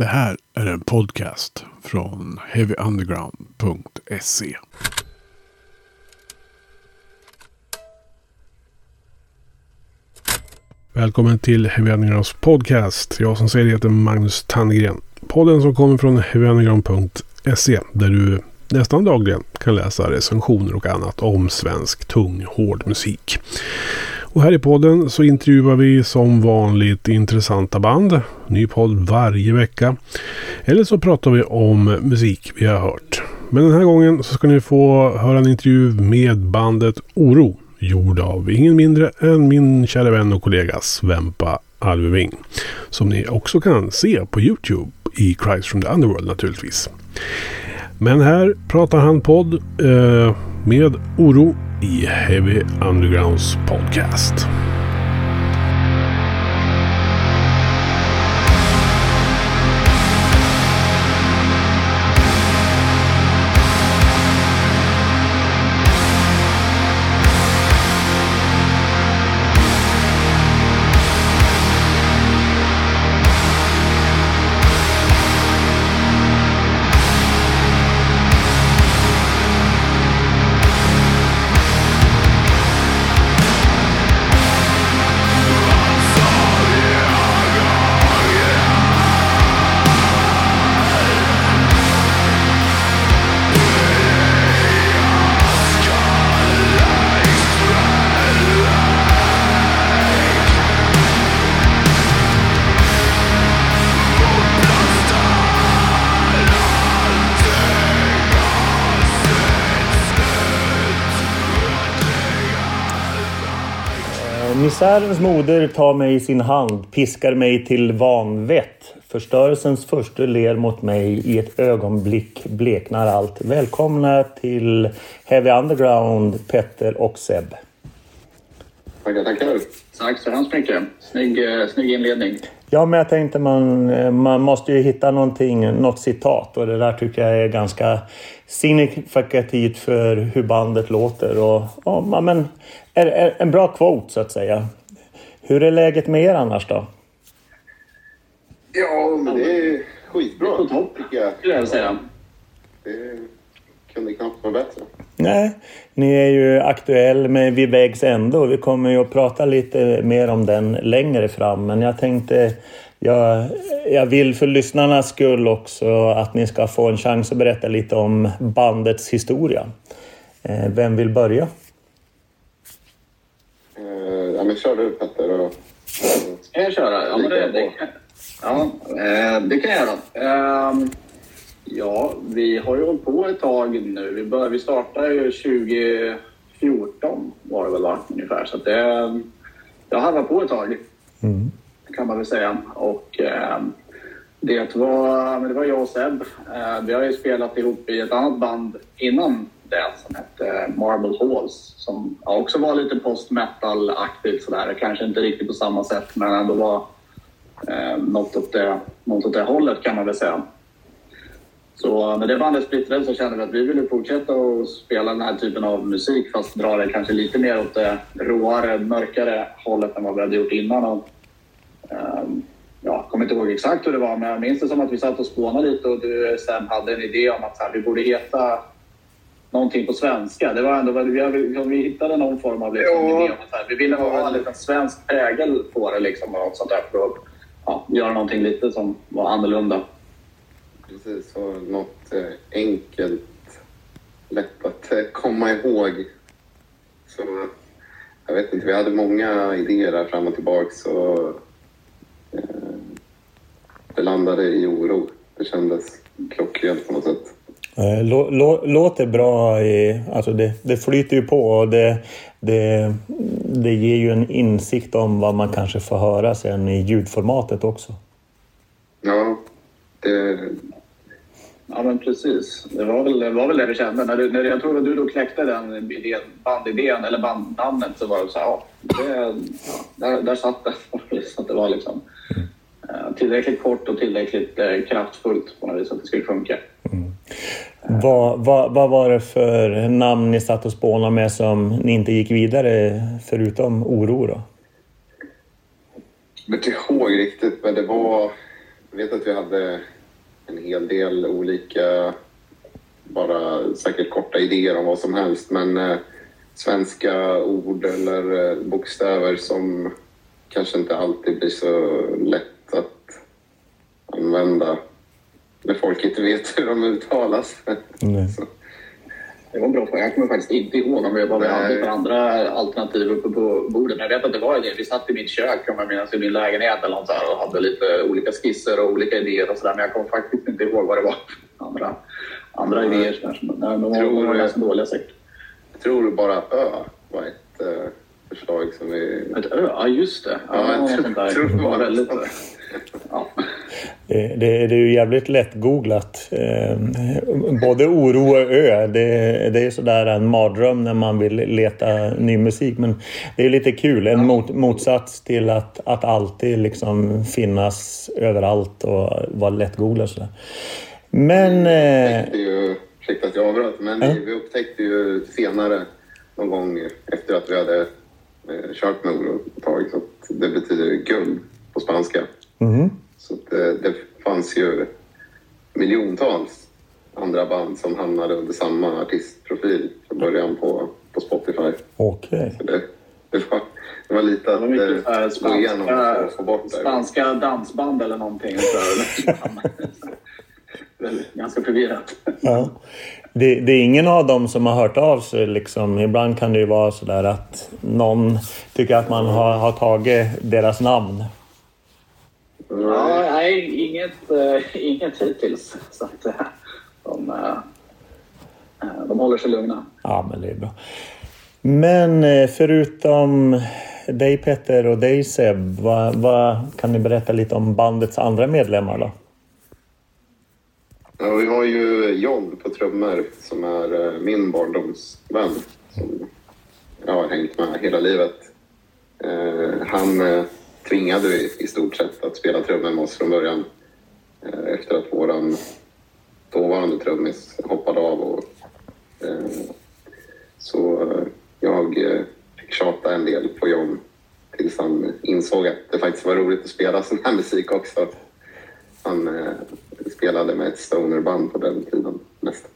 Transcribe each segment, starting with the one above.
Det här är en podcast från heavyunderground.se. Välkommen till Heavy Undergrounds podcast. Jag som säger det heter Magnus Tannegren. Podden som kommer från heavyunderground.se där du nästan dagligen kan läsa recensioner och annat om svensk tung hård musik. Och här i podden så intervjuar vi som vanligt intressanta band. Ny podd varje vecka. Eller så pratar vi om musik vi har hört. Men den här gången så ska ni få höra en intervju med bandet Oro. Gjord av ingen mindre än min kära vän och kollega Svempa Alveving. Som ni också kan se på Youtube i Christ from the Underworld naturligtvis. Men här pratar han podd eh, med Oro i Heavy Undergrounds podcast. Misärens moder tar mig i sin hand, piskar mig till vanvett. Förstörelsens första ler mot mig, i ett ögonblick bleknar allt. Välkomna till Heavy Underground, Petter och Seb. Tackar, tackar. Tack så hemskt mycket. Snygg, eh, snygg inledning. Ja, men jag tänkte man, eh, man måste ju hitta någonting, något citat och det där tycker jag är ganska signifikativt för hur bandet låter. Och, ja, men är, är en bra quote så att säga. Hur är läget med er annars då? Ja, men det är skitbra. På topp, tycker jag. skulle jag säga. Det kunde knappt vara bättre. Nej, ni är ju aktuell med Vid vägs ände och vi kommer ju att prata lite mer om den längre fram. Men jag tänkte, jag, jag vill för lyssnarnas skull också att ni ska få en chans att berätta lite om bandets historia. Eh, Vem vill börja? Eh, ja, men kör du Petter. Och, Ska jag köra? Ja, men det, det, kan, ja, eh, det kan jag göra. Ehm, Ja, vi har ju hållit på ett tag nu. Vi, bör, vi startade ju 2014 var det väl va? ungefär. Så att det, det har harvat på ett tag Mm. kan man väl säga. Och eh, det, var, men det var jag och Seb. Eh, vi har ju spelat ihop i ett annat band innan det som alltså hette eh, Marble Halls som också var lite post metal-aktigt sådär. Kanske inte riktigt på samma sätt men ändå var eh, något, åt det, något åt det hållet kan man väl säga. Så när det bandet splittrades så kände vi att vi ville fortsätta att spela den här typen av musik fast dra det kanske lite mer åt det råare, mörkare hållet än vad vi hade gjort innan. Och, ehm, ja, jag kommer inte ihåg exakt hur det var men jag minns det som att vi satt och spånade lite och du sen hade en idé om att så här, vi borde heta någonting på svenska. Det var ändå, vi, vi hittade någon form av liksom, idé om att vi ville ha en liten svensk prägel på det liksom, och sånt där för att ja, göra någonting lite som var annorlunda. precis, så något eh, enkelt, lätt att eh, komma ihåg. Så jag vet inte, vi hade många idéer där fram och tillbaka så eh, det landade i oro. Det kändes klockrent på något sätt. Eh, Lå, lå, låter bra, i, alltså det, det flyter ju på och det, det, det ger ju en insikt om vad man kanske får höra sen i ljudformatet också. Ja, det, Ja, men precis. Det var väl det, var väl det vi kände. När du, när jag tror att du då kläckte den idén, bandidén eller bandnamnet så var det så här, ja, det, där, där satt det. Så att det var liksom eh, tillräckligt kort och tillräckligt eh, kraftfullt på något vis att det skulle funka. Vad, vad, vad var det för namn ni satt och spånade med som ni inte gick vidare förutom oro då? Jag kommer inte ihåg riktigt, men det var... jag vet att vi hade en hel del olika, bara säkert korta idéer om vad som helst, men eh, svenska ord eller eh, bokstäver som kanske inte alltid blir så lätt använda när folk inte vet hur de uttalas. Nej. Så, Det var en bra fråga. Jag kommer faktiskt inte ihåg om vi vad vi hade för andra alternativ uppe på bordet. Men jag vet att det var det. Vi satt i mitt kök kan man minnas, i min lägenhet eller något så här, och hade lite olika skisser och olika idéer och sådär. Men jag kommer faktiskt inte ihåg vad det var. Andra, andra Nej. idéer. Kanske. Men nej, de var, Tror var du- ganska dåliga säkert. jag tror bara Ö var ett eh, förslag som vi... Ett ö, ja just det. Ja, jag något tror- tror det var väldigt, ja. Det, det, det är ju jävligt lätt googlat. Eh, både oro och ö. Det, det är sådär en mardröm när man vill leta ny musik. Men det är lite kul. En mot, motsats till att, att alltid liksom finnas överallt och vara lättgooglad. sådär. Men... Eh, ju, ursäkta att jag avbröt, men Ja. vi, upptäckte ju senare någon gång efter att vi hade eh, kört med oro ett tag att det betyder guld på spanska. Mhm. Så att, eh, det fanns ju miljontals andra band som hamnade under samma artistprofil från början på, på Spotify. Okej. Så det, det, var, det var lite Det att var mycket här eh, gå igenom spanska, och få bort det. spanska dansband eller någonting. Ganska förvirrat. Ja. Det, det är ingen av dem som har hört av sig. Liksom. Ibland kan det ju vara sådär att någon tycker att man har, har tagit deras namn. Ja, nej, inget, eh, inget hittills. Så att, eh, de, eh, de håller sig lugna. Ja, men det är bra. Men förutom dig Petter och dig Seb, vad, vad kan ni berätta lite om bandets andra medlemmar då? Ja, vi har ju John på trummor som är min barndomsvän som jag har hängt med hela livet. Han tvingade i, i stort sett att spela trummor med oss från början eh, efter att våran dåvarande trummis hoppade av. Och, eh, så eh, jag fick tjata en del på John tills han insåg att det faktiskt var roligt att spela sån här musik också. Han eh, spelade med ett stonerband på den tiden mest.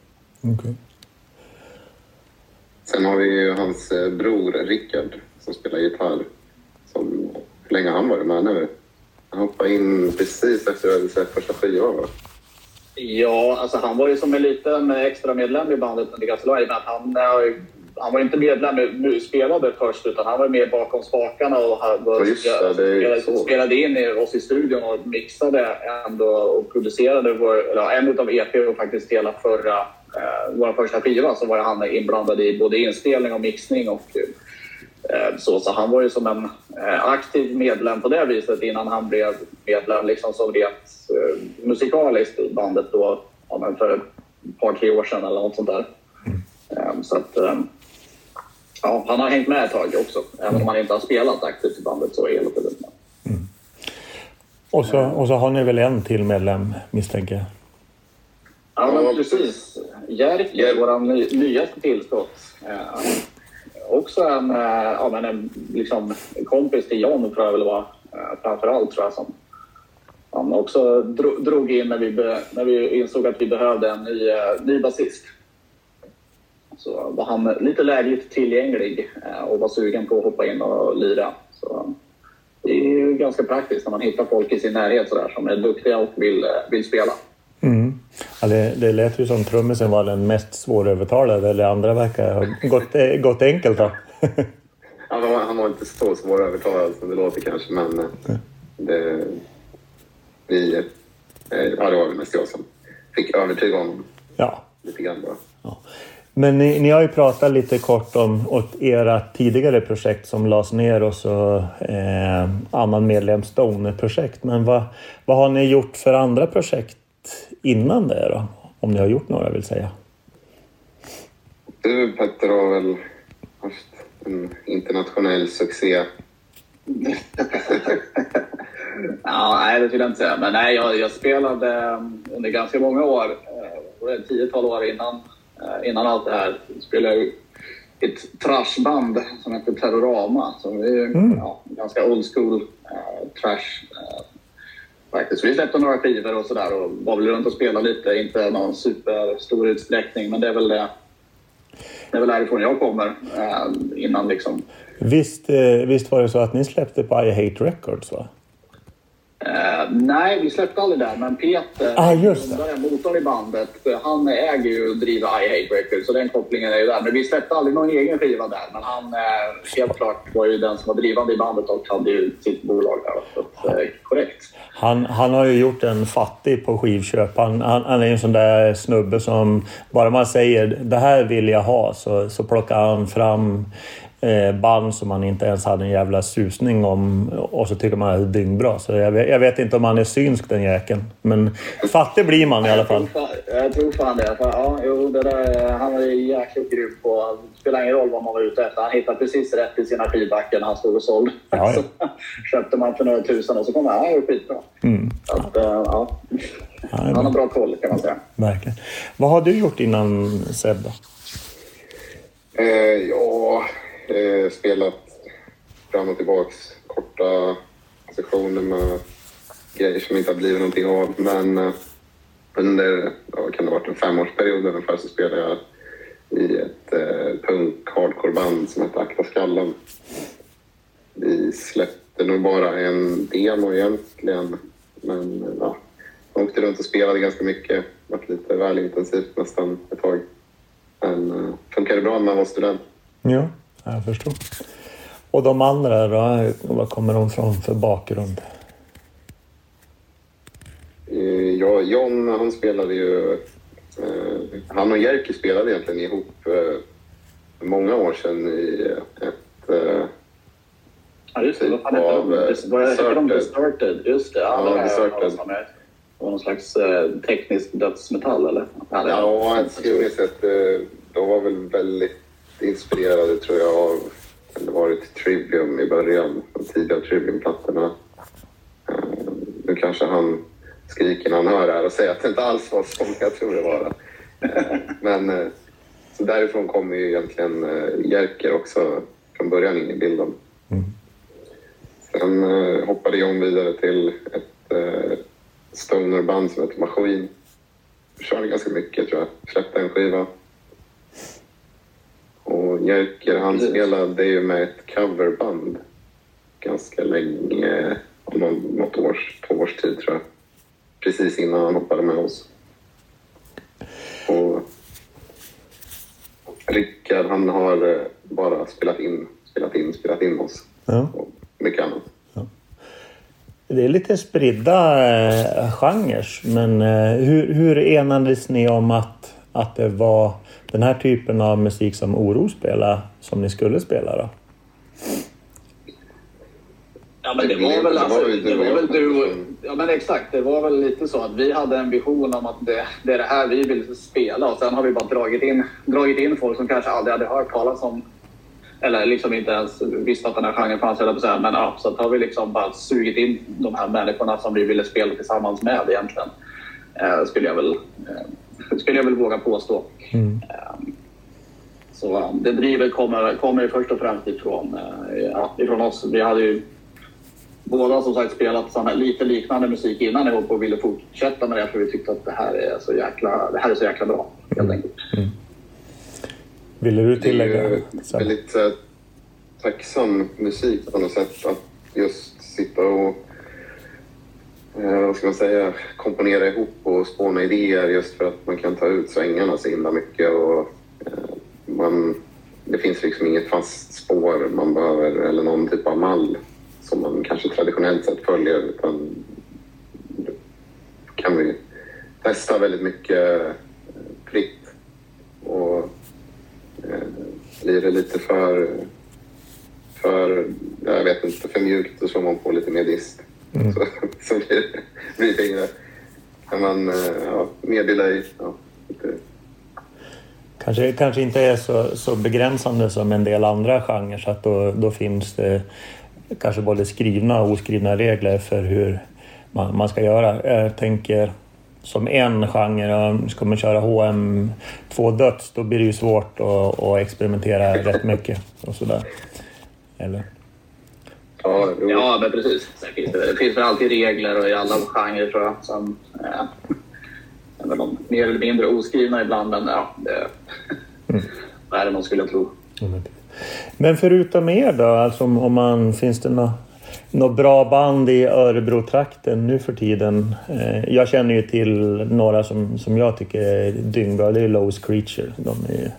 Sen har vi ju hans bror Rickard som spelar gitarr. Som, hur länge har han varit med nu? Han hoppade in precis efter att jag hade sett första skivan va? Ja, alltså han var ju som en liten extra medlem i bandet under ganska lång tid. Han, eh, han var inte medlem, nu spelade först, utan han var med bakom spakarna och hade, Ja, spelade, spelade in i oss i studion och mixade ändå och producerade vår, eller en av EP och faktiskt hela förra, eh, vår första skiva så var han inblandad i både inspelning och mixning och så, så han var ju som en eh, aktiv medlem på det viset innan han blev medlem liksom som rent eh, musikaliskt i bandet då, ja, men för ett par, tre år sedan eller något sånt där. Eh, så att, eh, ja, han har hängt med ett tag också. Även om han inte har spelat aktivt i bandet så hela tiden med. Och så, och så har ni väl en till medlem misstänker jag? Ja, men precis. Jerker, Jerker. vår ny, nyaste tillskott. Också en, eh, ja, men en liksom, kompis till John, tror jag väl var. Eh, Framför allt, tror jag. Som, han också drog in när vi, be, när vi insåg att vi behövde en ny, eh, ny basist. Så var han lite lägligt tillgänglig och var sugen på att hoppa in och lira. Så, det är ju ganska praktiskt när man hittar folk i sin närhet sådär som är duktiga och vill, vill spela. Ja, det, det lät ju som trummisen var den mest svårövertalade. Eller andra verkar ha gått, eh, gått enkelt då. Han var, han var inte så svårövertalad som det låter kanske, men eh, det, vi, eh, ja, det var väl mest jag som fick övertyga honom ja. lite grann bara. Ja. Men ni, ni har ju pratat lite kort om era tidigare projekt som lades ner och så eh, annan medlem Stone-projekt. Men vad, vad har ni gjort för andra projekt innan det då? Om ni har gjort några vill säga. Du Petter har väl haft en internationell succé. Ja, nej, det vill jag inte säga. Men nej, jag, jag spelade um, under ganska många år, eh, var det ett tiotal år innan, eh, innan allt det här, spelade jag ett trashband som heter Terrorama. Som är Mm. ja, ganska old school eh, trash. Eh, Faktiskt. Vi släppte några skivor och sådär och var väl runt och spelade lite. Inte någon superstor utsträckning, men det är väl det. Det är väl därifrån jag kommer eh, innan liksom. Visst, eh, visst var det så att ni släppte på I Hate Records va? Eh, nej, vi släppte aldrig där, men Peter, Ah, grundaren, motorn i bandet, han äger ju och driver I Hate Records, så den kopplingen är ju där. Men vi släppte aldrig någon egen skiva där, men han eh, helt klart var ju den som var drivande i bandet och hade ju sitt bolag där. Så, att, eh, korrekt. Han, han har ju gjort en fattig på skivköp. Han, han, han är ju en sån där snubbe som bara man säger det här vill jag ha så, så plockar han fram band som man inte ens hade en jävla susning om och så tycker man att det är dyngbra. Så jag, vet- jag vet inte om han är synsk den jäkeln. Men fattig blir man i alla fall. Jag tror fan, jag tror fan det. För, ja, jo, det där, han var ju jäkligt grym på... Det spelar ingen roll vad man var ute efter. Han hittade precis rätt i sina skivbackar när han stod och sålde. Ja, ja. Så köpte man för några tusen och så kom han. Han är skitbra. Mm. Att, eh, ja. Ja, det är Han bra. har bra koll kan man säga. Verkligen. Vad har du gjort innan Seb? Eh, ja, eh, spelat fram och tillbaks. Korta sessioner med grejer som inte har blivit någonting av. Men eh, under, ja, vad kan det ha varit, en femårsperiod ungefär så spelade jag i ett eh, punk hardcore-band som hette Akta skallen. Vi släppte nog bara en demo egentligen. Men eh, ja, jag åkte runt och spelade ganska mycket. Det var lite väl intensivt nästan ett tag. Men uh, funkade bra när man var student. Ja, jag förstår. Och de andra då? Vad kommer de från för bakgrund? Eh, Ja, John han spelade ju... Eh, han och Jerky spelade egentligen ihop eh, för många år sedan i ett... Eh, Ja, just det. Vad fan Typ heter av, de? eh, Vad heter de? Deserted. Just det. Ja, Ja, Deserted. Det var någon slags eh, teknisk dödsmetall, eller? Ja, ja, jag skulle minnas att eh, de var väl väldigt inspirerade tror jag av... Det varit Trivium i början, de tidiga Trivium-plattorna. Eh, nu kanske han skriker när han hör det här och säger att det inte alls var som jag tror det var. Eh, Men eh, så därifrån kommer ju egentligen Jerker också från början in i bilden. Sen eh, hoppade John vidare till ett stonerband som heter Maskin. Körde ganska mycket tror jag. Släppte en skiva. Jerker han Precis. spelade ju med ett coverband ganska länge. Om något års, två års tid tror jag. Precis innan han hoppade med oss. Och Rickard han har eh, bara spelat in, spelat in, spelat in oss. Ja. Och mycket annat. Det är lite spridda eh, genrer, men eh, hur, hur enades ni om att, att det var den här typen av musik som Oro spelade som ni skulle spela då? Ja, men det var väl, alltså, det var väl du och, Ja, men exakt. Det var väl lite så att vi hade en vision om att det, det är det här vi vill spela och sen har vi bara dragit in, dragit in folk som kanske aldrig hade hört talas om eller liksom inte ens visste att den här genren fanns, eller så här, men ja, så har vi liksom bara sugit in de här människorna som vi ville spela tillsammans med egentligen. Eh, skulle, jag väl, eh, skulle jag väl våga påstå. Eh, så eh, det drivet kommer, kommer först och främst ifrån, eh, ja, ifrån oss. Vi hade ju båda som sagt spelat lite liknande musik innan ihop och ville fortsätta med det för vi tyckte att det här är så jäkla, det här är så jäkla bra. Helt enkelt. Ville du Det är tillägga? ju väldigt eh, tacksam musik på något sätt. Att just sitta och Eh, vad ska man säga, komponera ihop och spåna idéer just för att man kan ta ut svängarna så himla mycket. Och, eh, man, det finns liksom inget fast spår man behöver eller någon typ av mall som man kanske traditionellt sett följer. Utan då kan vi testa väldigt mycket eh, fritt. Och eh, blir det lite för, för, jag vet inte, för mjukt så slår man på lite mer dist. Så, så blir inget. Kan man, eh, ja, mer delay. Ja, lite, Kanske, kanske inte är så, så begränsande som en del andra genrer så att då, då finns det kanske både skrivna och oskrivna regler för hur man, man ska göra. Jag tänker som en genre, ska man köra HM2 döds då blir det ju svårt att, att experimentera rätt mycket och sådär. Eller? Ja, jo. Ja, men precis. Sen finns det, det finns väl alltid regler och i alla genrer tror jag. Som, eh, de mer eller mindre oskrivna ibland, men ja, det, vad är det man skulle tro. Men förutom er då, alltså om man, finns det något något bra band i Örebro-trakten nu för tiden? Eh, Jag känner ju till några som, som jag tycker är dyngbra. Det är Lowest Creature. De är ju...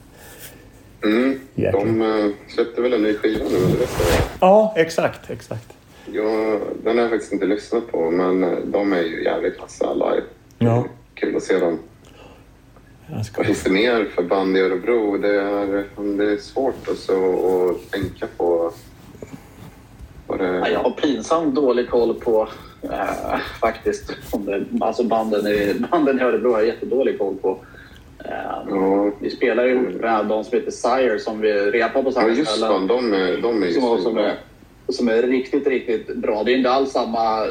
Mm. Jäklar. De eh, släppte väl en ny skiva nu under detta Ja, exakt, exakt. Ja, den har jag faktiskt inte lyssnat på, men eh, de är ju jävligt vassa live. Ja. Kul att se dem. Vad finns det mer för band i Örebro? Det är, det är svårt alltså att tänka på det Ja, jag har pinsamt dålig koll på eh, faktiskt. Om det, alltså banden i, banden i Örebro har jag jättedålig koll på. Ja. Vi spelar ju med de som heter Sire som vi repar på Ja, samma just ställe. fan. De är, de är ju som, som, är, som är riktigt, riktigt bra. Det är inte alls samma...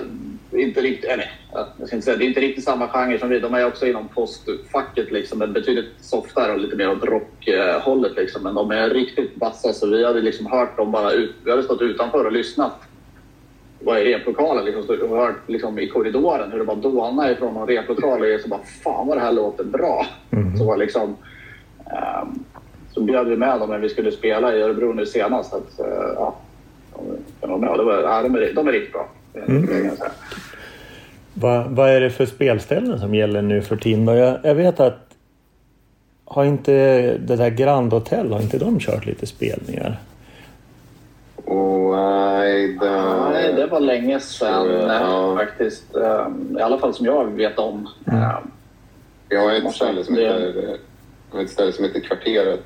Inte riktigt, eller, jag ska inte säga, det är inte riktigt samma genre som vi. De är också inom postfacket, liksom, men betydligt softare och lite mer åt rockhållet. Liksom. Men de är riktigt vassa, så vi hade liksom hört dem bara ut, Vi hade stått utanför och lyssnat. Var i replokalen liksom, stått och hört liksom, i korridoren hur det bara dånade ifrån någon replokal och så bara fan vad det här låter bra. Så var liksom... ehm, så bjöd vi med dem när vi skulle spela i Örebro nu senast. Att, eh, ja, de, var, ja, de, är, de är riktigt bra. Jag säga. Vad, vad är det för spelställen som gäller nu för tiden? Jag, jag vet att har inte det där Grand Hotel, har inte de kört lite spelningar? Och nej, det... Nej, det var länge sedan Ja. eh, faktiskt. Eh, I alla fall som jag vet om. Eh, Jag har ett ställe som det- heter, ett ställe som heter Kvarteret.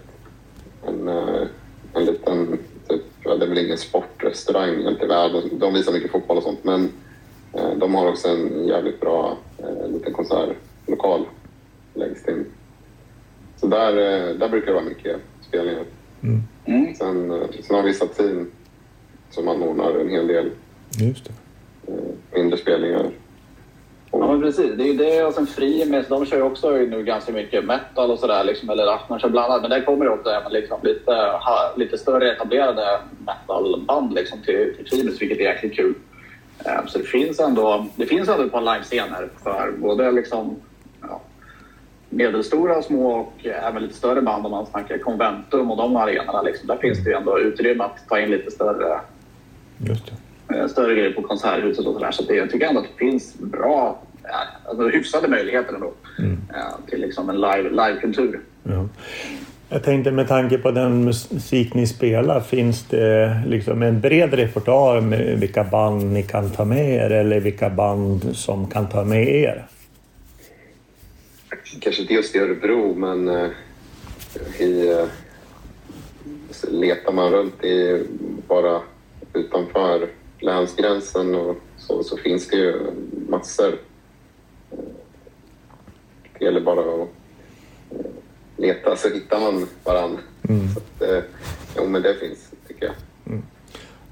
En, en liten, typ, det är väl ingen sportrestaurang egentligen. De, de visar mycket fotboll och sånt. Men de har också en jävligt bra liten konsertlokal längst in. Så där, där brukar det vara mycket spelningar. Mm. Sen, eh, sen har vi Satin som anordnar en hel del Just det. eh, mindre spelningar. Ja, men precis. Det är ju det och sen Frimes, de kör ju också nu ganska mycket metal och sådär. Liksom, eller ja, man kör blandat. Men där kommer det också liksom lite, ha, lite större etablerade metalband liksom, till, till Frimes, vilket är jäkligt kul. Eh, Så det finns ändå, det finns ändå ett par livescener för både liksom, ja, medelstora och små och även lite större band om man snackar Conventum och de arenorna. Liksom. Där finns det ju ändå utrymme att ta in lite större Just det. eh, större grejer på konserthuset och sådär. Så det, jag tycker ändå att det finns bra, ja, alltså hyfsade möjligheter ändå eh, till liksom en live, livekultur. Ja. Jag tänkte med tanke på den musik ni spelar, finns det liksom en bred repertoar med vilka band ni kan ta med er eller vilka band som kan ta med er? Kanske inte just i Örebro, men eh, i, eh, så letar man runt i bara utanför länsgränsen och så, så finns det ju massor. Det gäller bara att eh, leta så hittar man varann. Så att, eh, jo, men det finns, tycker jag.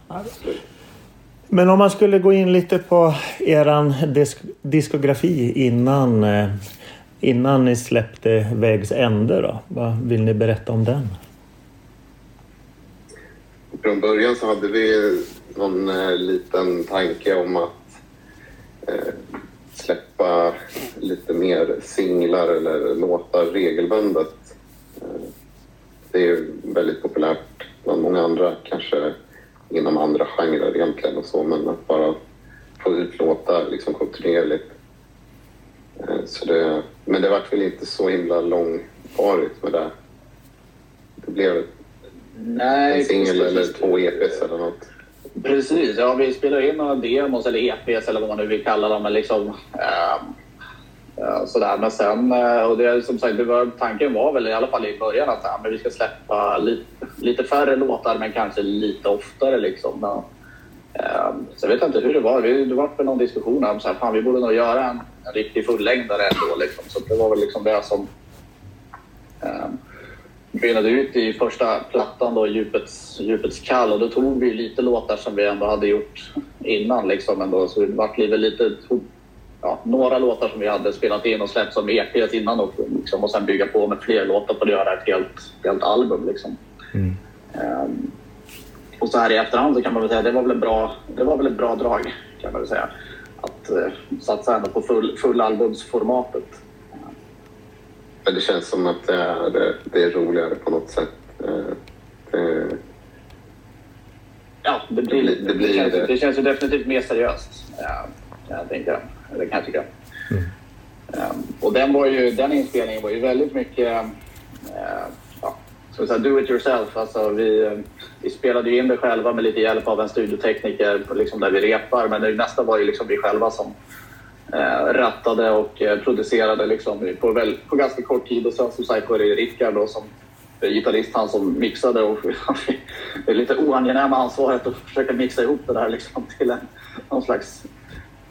Absolut. Men om man skulle gå in lite på eran disk diskografi innan, eh, innan ni släppte Vägs ände då? Vad vill ni berätta om den? Från början så hade vi någon eh, liten tanke om att eh, släppa lite mer singlar eller låtar regelbundet. Eh, det är ju väldigt populärt bland många andra, kanske inom andra genrer egentligen och så, men att bara få ut låtar liksom kontinuerligt. Eh, så det, men det vart väl inte så himla långvarigt med det. Det blev Nej, en singel eller två EPs eller något. Precis, ja vi spelar in några demos eller EPs eller vad man nu vill kalla dem. Men liksom, ja, sådär. Men sen, eh, och det, som sagt, det var, tanken var väl i alla fall i början att ja, men vi ska släppa lite, lite färre låtar men kanske lite oftare. Liksom. Men, ehm, så jag vet inte hur det var. Vi- Det var väl någon diskussion om att vi borde nog göra en, en riktig fullängdare ändå. Liksom. Så det var väl liksom det som ehm, mynnade ut i första plattan då, Djupets, Djupets kall och då tog vi lite låtar som vi ändå hade gjort innan liksom ändå. Så det vart lite, ja, några låtar som vi hade spelat in och släppt som EPs innan och, liksom, och sen bygga på med fler låtar på att göra ett helt, helt album liksom. Ehm, och så här i efterhand så kan man väl säga det var väl, en bra, det var väl ett bra drag kan man väl säga. Att eh, satsa ändå på full, full albumsformatet. Men det känns som att det är, det är roligare på något sätt. Eh, det, Ja, det, blir, det, blir, det, känns, det. det känns ju definitivt mer seriöst. Ja, jag tänker, det kan jag tycka. Mm. Um, och den, var ju, den inspelningen var ju väldigt mycket uh, ja, så säga, do it yourself. Alltså, vi, vi spelade ju in det själva med lite hjälp av en studiotekniker liksom där vi repar. Men det nästa var ju liksom vi själva som rattade och uh, producerade liksom på, väl, på ganska kort tid. Och sen som sagt var det Rickard då, som gitarrist, han som mixade. Och det är lite oangenäma ansvaret att försöka mixa ihop det där liksom till en, någon slags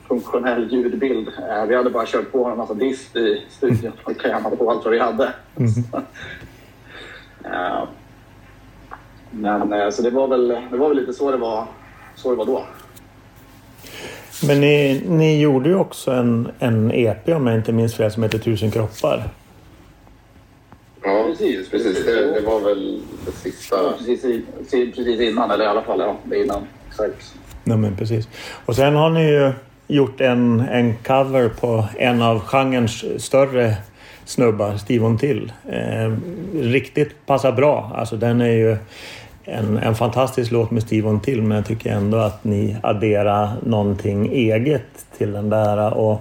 funktionell ljudbild. Eh, vi hade bara kört på en massa dist i studion och krämade på allt vad vi hade. Mm. Men eh, så det var, väl, det var väl lite så det var, så det var då. Men ni, ni gjorde ju också en, en EP om jag inte minns fel som heter Tusen kroppar. Ja, precis. precis. Det, det var väl det sista. Precis, precis innan, eller i alla fall ja, innan. Exakt. Ja, men precis. Och sen har ni ju gjort en, en cover på en av genrens större snubbar, Steve Till. Eh, riktigt passar bra. Alltså den är ju en, en fantastisk låt med Steve Till men jag tycker ändå att ni adderar någonting eget till den där. Och,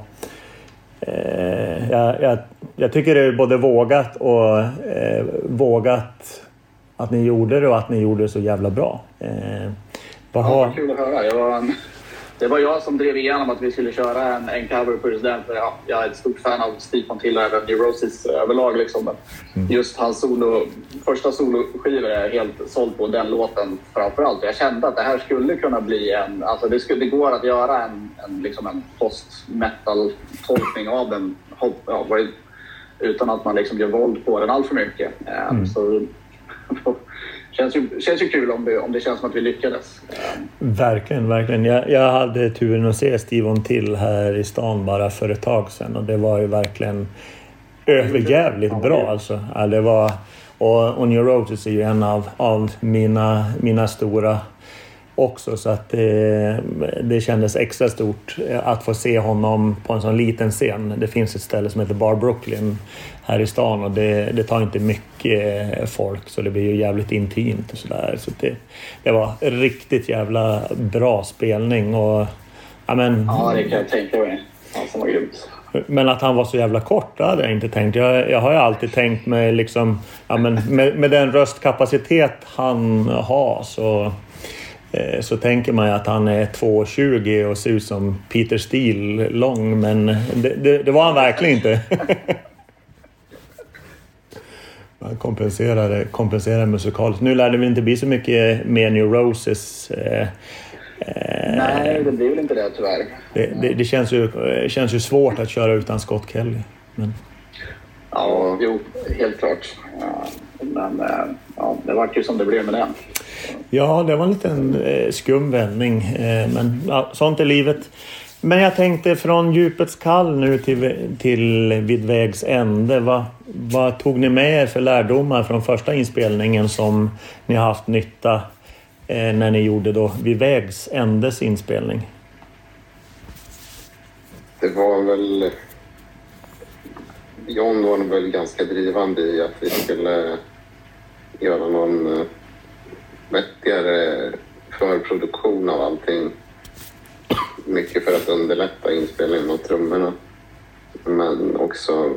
eh, jag, jag, jag, tycker det är både vågat och eh, vågat att ni gjorde det och att ni gjorde det så jävla bra. Eh, vad har... Ja, kul att höra. Jag det var jag som drev igenom att vi skulle köra en, en cover på just den. För ja, jag är ett stort fan av Steve Till och även Neurosis överlag. Liksom. Mm. Just hans solo, första soloskivor är jag helt såld på den låten framförallt. Jag kände att det här skulle kunna bli en... Alltså det, skulle, det går att göra en, en, liksom en post-metal-tolkning av den. Ja, utan att man liksom gör våld på den allt för mycket. Mm. Så, känns ju, känns ju kul om det, om det känns som att vi lyckades. Verkligen, verkligen. Jag, jag hade turen att se Steve till här i stan bara för ett tag sedan och det var ju verkligen överjävligt bra alltså. Ja, det var, och On Your Roses är ju en av, av mina, mina stora också så att det, det kändes extra stort att få se honom på en sån liten scen. Det finns ett ställe som heter Bar Brooklyn här i stan och det, det tar inte mycket folk så det blir ju jävligt intimt och sådär. Så det, det var riktigt jävla bra spelning och ja men... Ja, det kan jag tänka mig. Han var grymt. Men att han var så jävla kort, det hade jag inte tänkt. Jag, jag har ju alltid tänkt mig liksom, ja, men med, med den röstkapacitet han har så Eh, så tänker man ju att han är 2,20 och ser ut som Peter Steele lång, men det, det, det var han verkligen inte. Man kompenserade, kompenserade musikaliskt. Nu lär det väl inte bli så mycket mer New Roses. Eh, Nej, det blir väl inte det tyvärr. Det, det, det, känns, ju, känns ju svårt att köra utan Scott Kelly. Men... Ja, jo, helt klart. Men ja, det var ju som det blev med det. Ja, det var en liten eh, skum vändning. Eh, men ja, sånt är livet. Men jag tänkte från djupets kall nu till, till vid vägs ände. Vad, vad tog ni med er för lärdomar från första inspelningen som ni har haft nytta eh, när ni gjorde då vid vägs ändes inspelning? Det var väl... John var väl ganska drivande i att vi skulle eh, göra någon eh, vettigare förproduktion av allting. Mycket för att underlätta inspelningen av trummorna. Men också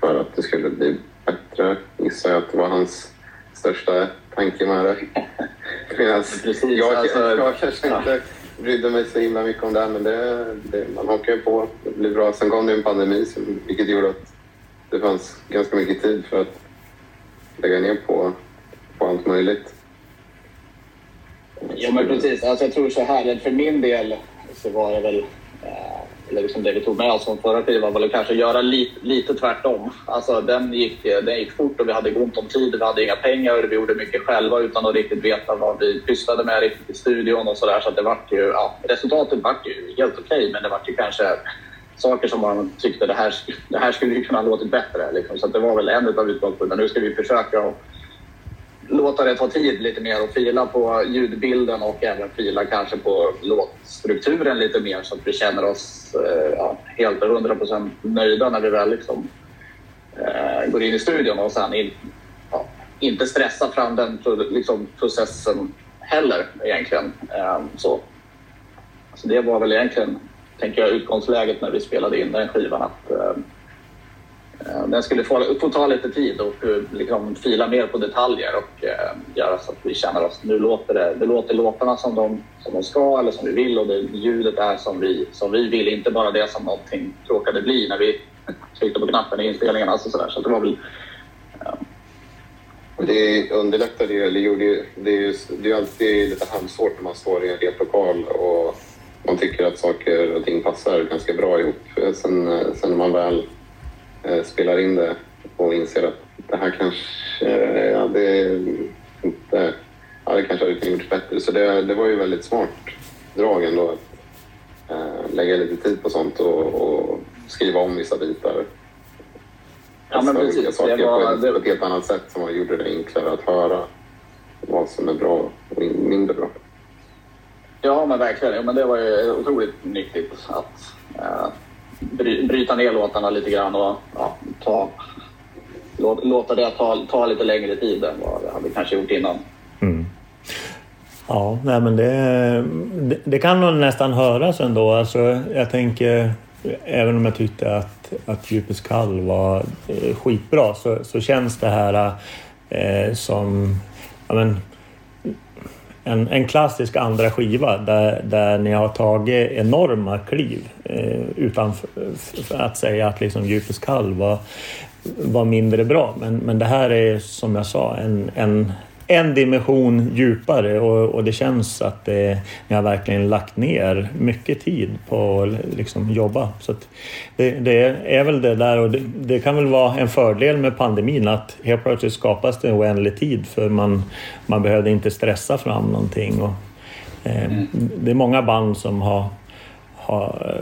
för att det skulle bli bättre, gissar jag att det var hans största tanke med det. Medan jag, alltså, jag kanske inte brydde mig så himla mycket om det, men det, det, man hakar ju på. Det blir bra. Sen kom det en pandemi, vilket gjorde att det fanns ganska mycket tid för att lägga ner på, på allt möjligt. Ja, men precis. Alltså, jag tror så här, för min del så var det väl eh, eller liksom det vi tog med oss från förra skivan var väl kanske göra lite, lite tvärtom. Alltså, den, gick, eh, den gick fort och vi hade ont om tid. Vi hade inga pengar och vi gjorde mycket själva utan att riktigt veta vad vi pysslade med riktigt i studion och sådär. Så att det vart ju, ja, resultatet vart ju helt okej, okay, men det vart ju kanske saker som man tyckte det här, det här skulle ju kunna ha låtit bättre. Liksom. Så det var väl en av utgångspunkterna. Nu ska vi försöka och låta det ta tid lite mer och fila på ljudbilden och även fila kanske på låtstrukturen lite mer så att vi känner oss eh, ja, helt och hundra procent nöjda när vi väl liksom, eh, går in i studion och sen in, ja, inte stressa fram den liksom, processen heller egentligen. Eh, så. så det var väl egentligen, tänker jag, utgångsläget när vi spelade in den skivan. Att, Eh, Eh, den skulle få, få ta lite tid och eh, liksom fila mer på detaljer och eh, göra så att vi känner oss, nu låter det, det låter låtarna som de, som de ska eller som vi vill och det ljudet är som vi, som vi vill, inte bara det som någonting råkade bli när vi tryckte på knappen i inspelningen. Alltså så, där. så det var väl... Ja. Det underlättade ju, eller gjorde det är ju det är alltid lite halvsvårt när man står i en replokal och man tycker att saker och ting passar ganska bra ihop. Sen, sen när man väl spelar in det och inser att det här kanske, ja, det inte, ja, det kanske hade kunnat gjorts bättre. Så det, det var ju väldigt smart drag ändå att äh, lägga lite tid på sånt och, och skriva om vissa bitar. Ja, men precis. Saker det var, på, det... ett helt annat sätt som gjorde det enklare att höra vad som är bra och mindre bra. Ja, men verkligen. Ja, men det var ju otroligt nyttigt att äh, bry, bryta ner låtarna lite grann och ja, ta, lå, låta det ta, ta lite längre tid än vad det hade kanske gjort innan. Mm. Ja, nej men det, det, det, kan nog nästan höras ändå. Alltså, jag tänker, även om jag tyckte att, att Djupets kall var eh, skitbra så, så känns det här eh, som ja, men, en, en klassisk andra skiva där, där ni har tagit enorma kliv eh, utan att säga att liksom Djupets kall var, var mindre bra. Men, men det här är som jag sa en, en, en dimension djupare och, och det känns att det, ni har verkligen lagt ner mycket tid på att liksom jobba. Så det, det, är väl det där och det, det, kan väl vara en fördel med pandemin att helt plötsligt skapas det oändlig tid för man, man behövde inte stressa fram någonting. Och, eh, mm. Det är många band som har, har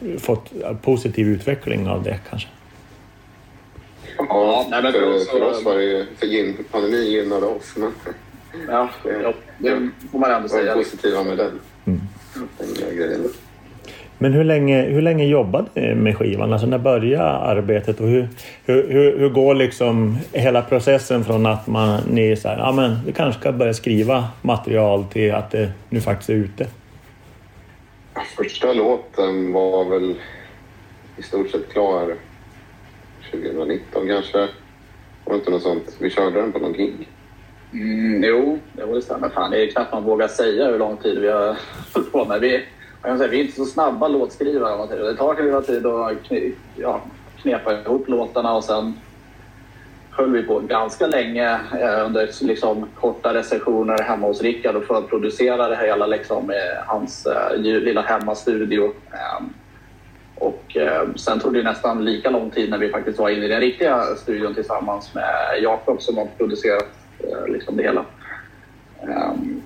eh, fått positiv utveckling av det kanske. Ja, nej, men för, för, för oss var det ju... För pandemin gynnade oss. Men, ja, ja, det får man ändå säga. positiva med den, mm. den grejen. Men hur länge, hur länge jobbade ni med skivan? Alltså när började arbetet och hur, hur, hur, hur går liksom hela processen från att man, ni säger ja men vi kanske ska börja skriva material till att det nu faktiskt är ute? Första låten var väl i stort sett klar 2019 kanske. Var det inte något sånt? Vi körde den på någon gig. Mm, jo, det var det stämmer. Fan, det är knappt man vågar säga hur lång tid vi har hållit på med. Vi, jag kan säga, vi är inte så snabba låtskrivare. Det tar lite tid att kne, ja, knepa ihop låtarna och sen höll vi på ganska länge eh, under liksom, korta sessioner hemma hos Rickard och förproducerade det hela liksom, med hans eh, lilla hemmastudio. Ehm, och eh, sen tog det nästan lika lång tid när vi faktiskt var inne i den riktiga studion tillsammans med Jakob som har producerat eh, liksom det hela. Um,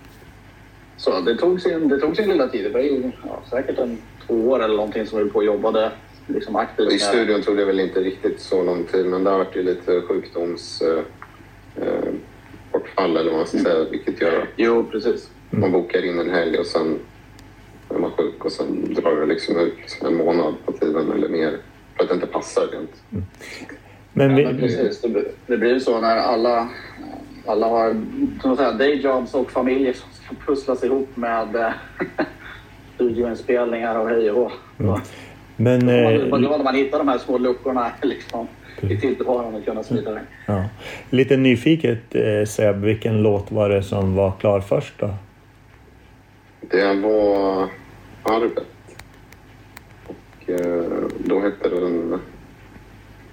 så det tog, sin, det tog sin lilla tid. Det var ju ja, säkert en två år eller någonting som vi på och jobbade liksom aktivt. I studion tog det väl inte riktigt så lång tid men det har varit ju lite sjukdomsbortfall eh, eh, eller vad man ska säga, vilket gör att jo, precis. man bokar in en helg och sen är man sjuk och sen drar det liksom ut en månad på tiden eller mer för att det inte passar rent. Mm. Men, vi... ja, men precis, det, blir ju så när alla, alla har som säga, dayjobs och familjer som ska pusslas ihop med eh, studioinspelningar och hej och mm. Men, man, man är glad när man hittar de här små luckorna liksom, i tillvaron och kunna smita iväg. Ja. Lite nyfiket eh, Seb, vilken låt var det som var klar först då? Det var Arvet. Och eh, då hette den...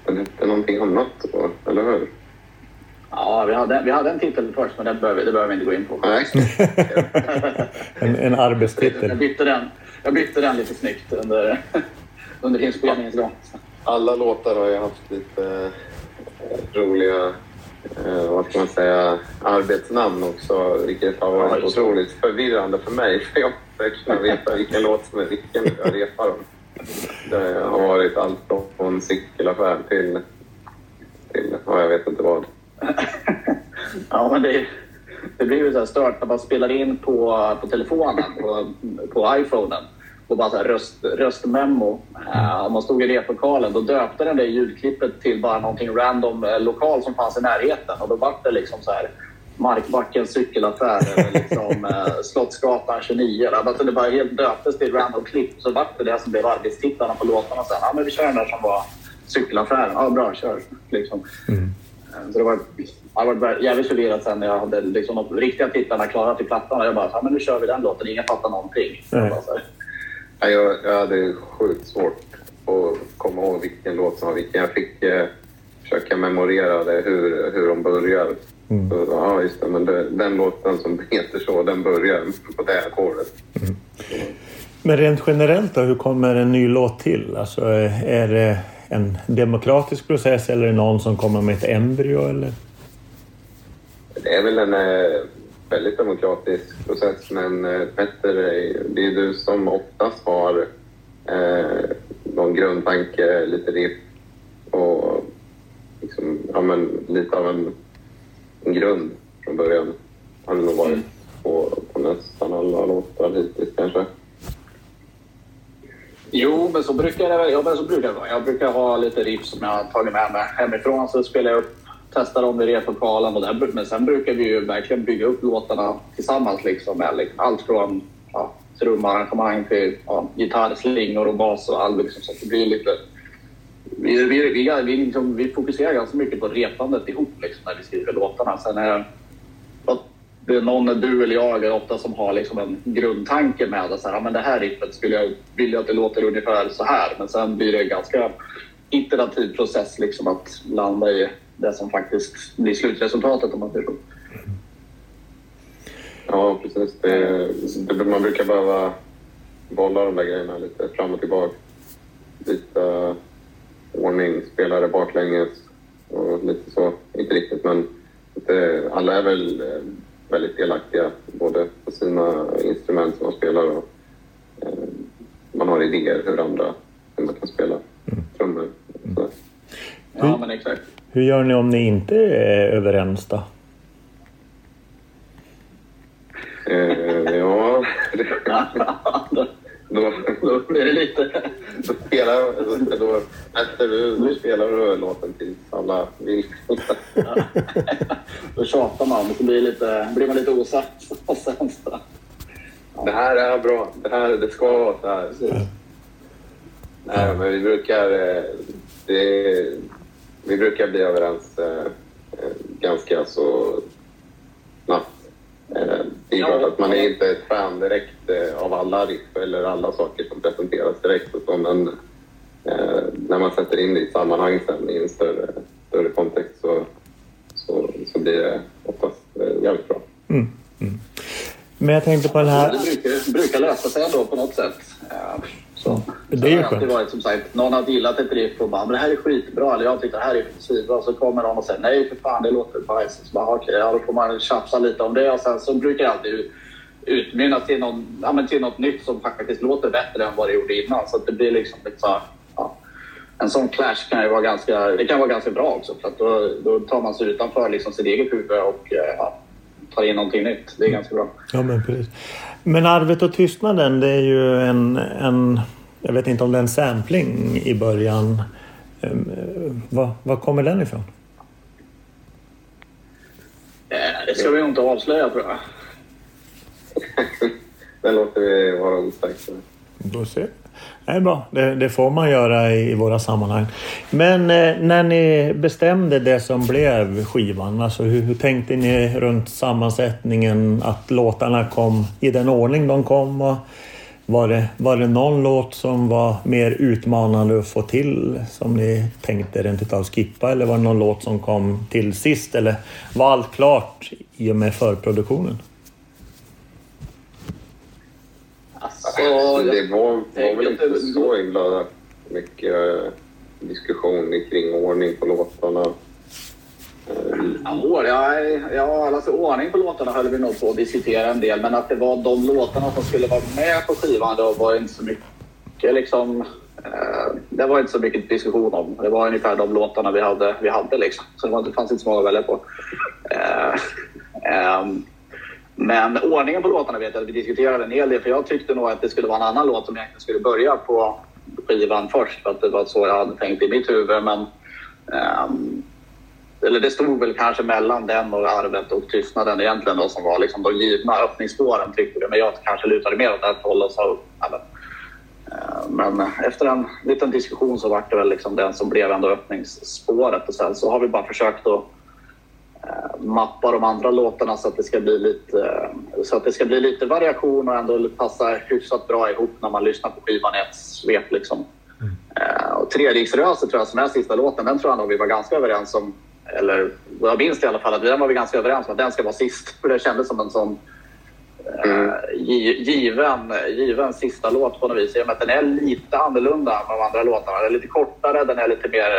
Den hette någonting annat då, eller hur? Ja, vi hade, vi hade en titel först, men den behöver, det behöver vi inte gå in på. Nej. en, en arbetstitel. Jag bytte, den, jag bytte den lite snyggt under, under inspelningens gång. Alla låtar har ju haft lite eh, roliga eh, vad ska man säga, arbetsnamn också, vilket har varit ja, otroligt förvirrande för mig. För jag jag kunna veta vilken låt som är vilken jag repar dem. Det har varit allt från cykelaffär till, till ja, jag vet inte vad. Ja, men det, det blir ju så här stört när man spelar in på, på telefonen, på, på iPhonen och bara så här röst, röstmemo. Uh, om man stod i replokalen då döpte den det ljudklippet till bara någonting random eh, lokal som fanns i närheten och då var det liksom så här Markbackens cykelaffär eller liksom uh, Slottsgatan 29. Alltså det bara helt döptes till random klipp så vart det det som blev arbetstittarna på låtarna sen. Ja, men vi kör den där som var cykelaffären. Ja, bra, kör. Liksom. Mm. Så det var, jag var jävligt förvirrad sen när jag hade liksom de riktiga tittarna klara till plattan. Och jag bara, ja, men nu kör vi den låten. Ingen fattar någonting. Mm. Ja, jag, jag hade sjukt svårt att komma ihåg vilken låt som var vilken. Jag fick eh, försöka memorera det, hur, hur de börjar. Mm. Så, ja, just det. Men det, den låten som heter så, den börjar på det ackordet. Mm. Men rent generellt då, hur kommer en ny låt till? Alltså, är det en demokratisk process eller är det någon som kommer med ett embryo? Eller? Det är väl en eh, väldigt demokratisk process men eh, Petter, det är du som oftast har eh, någon grundtanke, lite riff och liksom, ja, men, lite av en grund från början. Har det nog varit mm. på, på nästan alla låtar hittills kanske. Jo, men så brukar det, ja, men så brukar det vara. Jag brukar ha lite riff som jag har tagit med mig hemifrån. Så spelar jag upp, testar dem i replokalen. Och där, men sen brukar vi ju verkligen bygga upp låtarna tillsammans. Liksom, med liksom, allt från ja, trumarrangemang till ja, gitarr, slingor och bas och allt. Liksom, så det blir lite... Vi, vi, vi, vi, liksom, vi fokuserar ganska mycket på repandet ihop liksom, när vi skriver låtarna. Sen är det är någon, du eller jag, är ofta som har liksom en grundtanke med att ja, det här riffet skulle jag vilja att det låter ungefär så här. Men sen blir det en ganska iterativ process liksom att landa i det som faktiskt blir slutresultatet om man säger så. Ja, precis. Det, det, man brukar behöva bolla de där grejerna lite fram och tillbaka. Byta ordning, spela det baklänges och lite så. Inte riktigt, men det, alla är väl väldigt delaktiga både på sina instrument som man spelar och eh, man har idéer hur andra hur man kan spela mm. trummor. Mm. Ja, men exakt. Hur gör ni om ni inte är överens då? Eh, ja... Blir det lite... Då spelar då, efter du, du spelar du låten tills alla vill. Ja. Då tjatar man och så blir, lite, blir man lite osams. Och sen så. Ja. Det här är bra. Det, här, det ska vara så här. Nej, men vi brukar... Eh, det, vi brukar bli överens eh, eh, ganska så. Är klart att man är inte ett fan direkt eh, av alla riff eller alla saker som presenteras direkt. Men eh, när man sätter in det i sammanhang sen i en större, större kontext så, så, så blir det oftast eh, jävligt bra. Mm. Mm. Men jag tänkte på den här... Det brukar, brukar lösa sig ändå på något sätt. Så. Det är ju skönt. Varit, som sagt, någon har gillat ett riff och bara “men det här är skitbra” eller “jag tycker det här är svinbra” så kommer någon och säger “nej för fan det låter bajs”. Så bara okej, okay, ja, då får man tjafsa lite om det och sen så brukar det alltid utmynna till, någon, ja, till något nytt som faktiskt låter bättre än vad det gjorde innan. Så det blir liksom lite så ja, En sån clash kan ju vara ganska, det kan vara ganska bra också för att då, då tar man sig utanför liksom sitt eget huvud och eh, ja, tar in någonting nytt. Det är ganska bra. Ja, men precis. Men Arvet och tystnaden, det är ju en, en jag vet inte om det är en sampling i början. Ehm, var, var kommer den ifrån? Eh, det ska vi inte avslöja tror jag. det låter vi vara osagt. Då ser det är bra. Det, det, får man göra i, i våra sammanhang. Men eh, när ni bestämde det som blev skivan, alltså hur, hur, tänkte ni runt sammansättningen? Att låtarna kom i den ordning de kom? Och var, det, var det någon låt som var mer utmanande att få till som ni tänkte rent utav skippa? Eller var det någon låt som kom till sist? Eller var allt klart i och med förproduktionen? Alltså, det var, var väl inte så himla mycket eh, diskussion kring ordning på låtarna. Ja, ja, alltså ordning på låtarna höll vi nog på att diskutera en del, men att det var de låtarna som skulle vara med på skivan, det var inte så mycket liksom... Eh, det var inte så mycket diskussion om. Det var ungefär de låtarna vi hade. Vi hade liksom. Så det, var, det fanns inte så många att välja på. Eh, ehm, men ordningen på låtarna vet jag att vi diskuterade en hel del. För jag tyckte nog att det skulle vara en annan låt som egentligen skulle börja på skivan först. För att det var så jag hade tänkt i mitt huvud. Men, ehm, eller det stod väl kanske mellan den och Arvet och Tystnaden egentligen då, som var liksom de givna öppningsspåren tyckte vi. Men jag kanske lutade mer åt det hållet. Så, eller, uh, men efter en liten diskussion så var det väl liksom den som blev ändå öppningsspåret. Och sen så har vi bara försökt att uh, mappa de andra låtarna så att det ska bli lite, uh, så att det ska bli lite variation och ändå passa hyfsat bra ihop när man lyssnar på skivan i ett svep. Liksom. Mm. Uh, och Treriksröset tror jag som är sista låten, den tror jag nog vi var ganska överens om eller jag minns i alla fall att den var vi ganska överens om att den ska vara sist. För det kändes som en sån mm. given, given sista låt på något vis. I och med att den är lite annorlunda än de andra låtarna. Den är lite kortare, den är lite mer...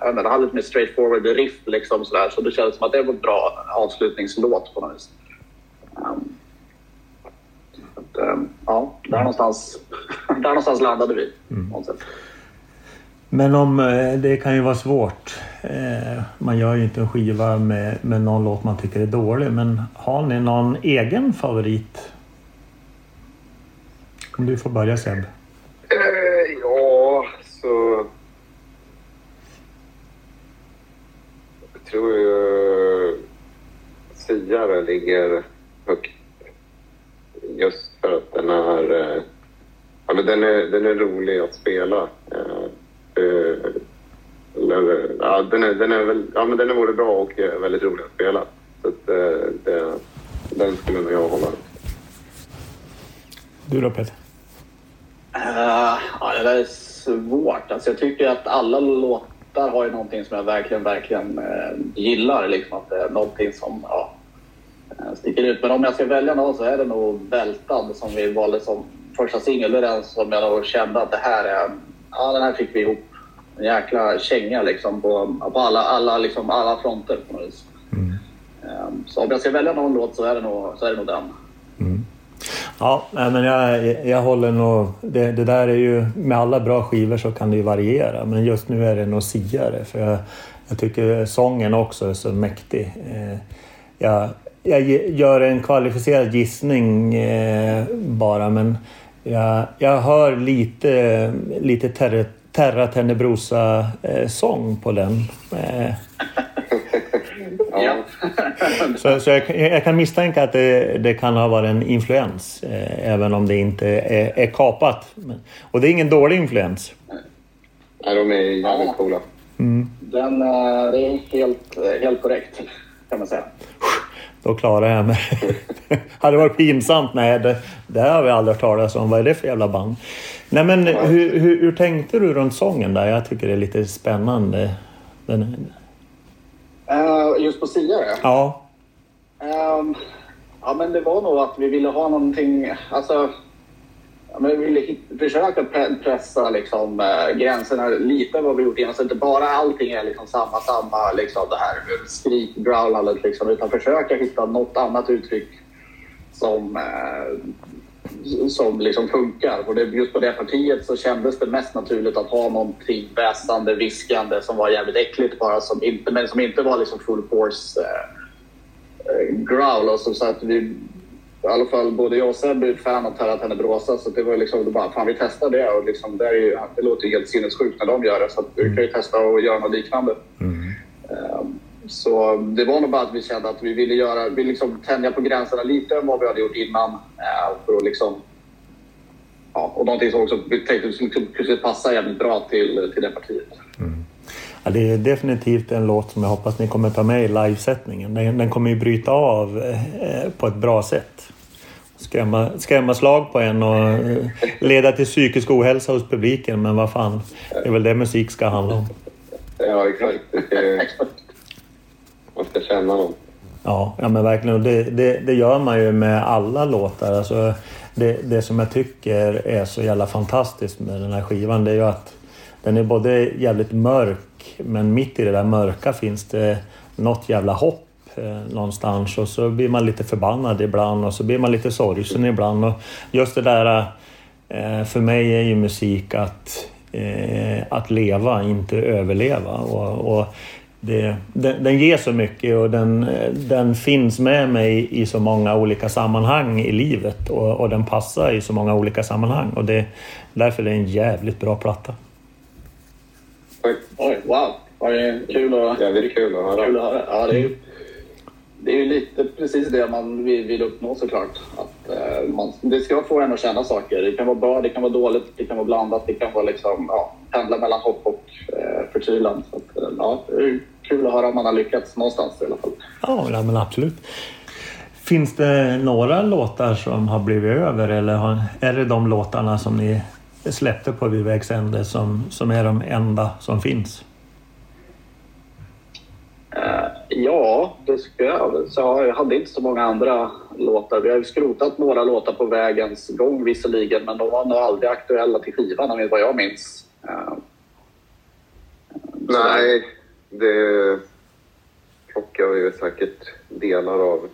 Ja, den har lite mer straightforward riff liksom sådär. Så det kändes som att det var en bra avslutningslåt på något vis. Um, att, um, ja, där någonstans, där någonstans landade vi. Mm. Men om, eh, det kan ju vara svårt. Eh, man gör ju inte en skiva med, med någon låt man tycker är dålig. Men har ni någon egen favorit? Om du får börja Seb. Eh, ja, så... Jag tror ju Sia ligger högt. Just för att den är... Ja, men den, är den är rolig att spela. Eh, ja, den, är, den, är väl, ja, men den är både bra och väldigt rolig att spela. Så att, eh, det, den skulle nog jag hålla. Du då Peter? Uh, ja, det är svårt. Alltså, jag tycker att alla låtar har ju någonting som jag verkligen, verkligen uh, gillar. Liksom, att det är någonting som ja, sticker ut. Men om jag ska välja någon så är det nog Bältad som vi valde som första singel. Det är den som jag nog kände att det här är ja, den här fick vi ihop. En jäkla känga liksom på, på alla, alla, liksom, alla fronter på något vis. Mm. Um, så om jag ska välja någon låt så är det nog, så är det nog den. Mm. Ja, men jag, jag håller nog... Det, det, där är ju... Med alla bra skivor så kan det ju variera. Men just nu är det nog siare. För jag, jag tycker sången också är så mäktig. Eh, jag, jag gör en kvalificerad gissning eh, bara men jag, jag hör lite, lite terra, terra Tenebrosa-sång eh, på den. Eh. ja. så, så jag, jag, kan misstänka att det, det, kan ha varit en influens, eh, även om det inte är, är kapat. Och det är ingen dålig influens. Nej, de är jävligt coola. Mm. Den, eh, det är helt, helt korrekt, kan man säga. Då klarar jag mig. hade det varit pinsamt? Nej, det, det har vi aldrig hört talas om. Vad är det för jävla band? Nej, men hur, hur, hur, tänkte du runt sången där? Jag tycker det är lite spännande. Den... Uh, just på Sia? Ja. Um, ja, men det var nog att vi ville ha någonting... Alltså, men vi liksom ville försöka pressa liksom, äh, gränserna lite vad vi gjort innan. Så inte bara allting är liksom samma, samma, liksom det här skrik-growlandet. Liksom, utan försöka hitta något annat uttryck som, äh, som liksom funkar. Och det, just på det partiet så kändes det mest naturligt att ha någonting väsande, viskande som var jävligt äckligt bara, som inte, men som inte var liksom full force äh, growl. Och som så att vi i alla fall både jag och Seb är fan av Terra Tenebrosa så det var liksom det bara, fan vi testar det och liksom, det, är ju, det låter ju helt sinnessjukt när de gör det så att vi kan ju testa och göra något liknande. Mm. Um, så det var nog bara att vi kände att vi ville göra, vi liksom tänja på gränserna lite än vad vi hade gjort innan. Uh, för att liksom, ja, och någonting som också vi tänkte skulle passa jävligt bra till, till det partiet. Mm. Ja, det är definitivt en låt som jag hoppas ni kommer ta med i livesättningen. Den, den kommer ju bryta av eh, på ett bra sätt skrämma, skrämma slag på en och eh, leda till psykisk ohälsa hos publiken. Men vad fan, det är väl det musik ska handla om. Ja, exakt. Man ska känna någon. Ja, ja men verkligen. Det, det, det, gör man ju med alla låtar. Alltså, det, det som jag tycker är så jävla fantastiskt med den här skivan det är ju att den är både jävligt mörk men mitt i det där mörka finns det något jävla hopp eh, någonstans och så blir man lite förbannad ibland och så blir man lite sorgsen ibland. Och just det där Eh, för mig är ju musik att, eh, att leva, inte överleva. Och, och det, den, den, ger så mycket och den, den finns med mig i så många olika sammanhang i livet och, och den passar i så många olika sammanhang. Och det, därför är det en jävligt bra platta. Oj, wow! Vad kul att, Jävligt kul att höra. Kul att höra. Ja, det, är, det är ju lite precis det man vill, uppnå såklart. Att, eh, man, det ska få en att känna saker. Det kan vara bra, det kan vara dåligt, det kan vara blandat, det kan vara liksom, ja, pendla mellan hopp och eh, förtvivlan. Så att, eh, ja, kul att höra om man har lyckats någonstans i alla fall. Ja, men absolut. Finns det några låtar som har blivit över eller har, är det de låtarna som ni släppte på Vid vägs ände som, som är de enda som finns? Uh, ja, det ska jag så Jag hade inte så många andra låtar. Vi har skrotat några låtar på vägens gång visserligen, men de var nog aldrig aktuella till skivan, vad jag minns. Uh, Nej, det plockar vi säkert delar av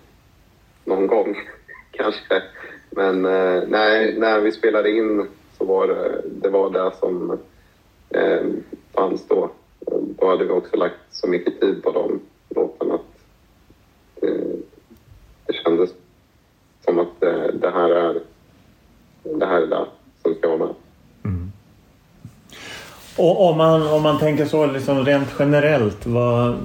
någon gång kanske. Men uh, nej, när vi spelade in så var det det, var det som eh, fanns då. Då hade vi också lagt så mycket tid på de låtarna att det, det kändes som att det, det, här är det här är det som ska vara med. Mm. Och om man, om man tänker så liksom rent generellt, vad,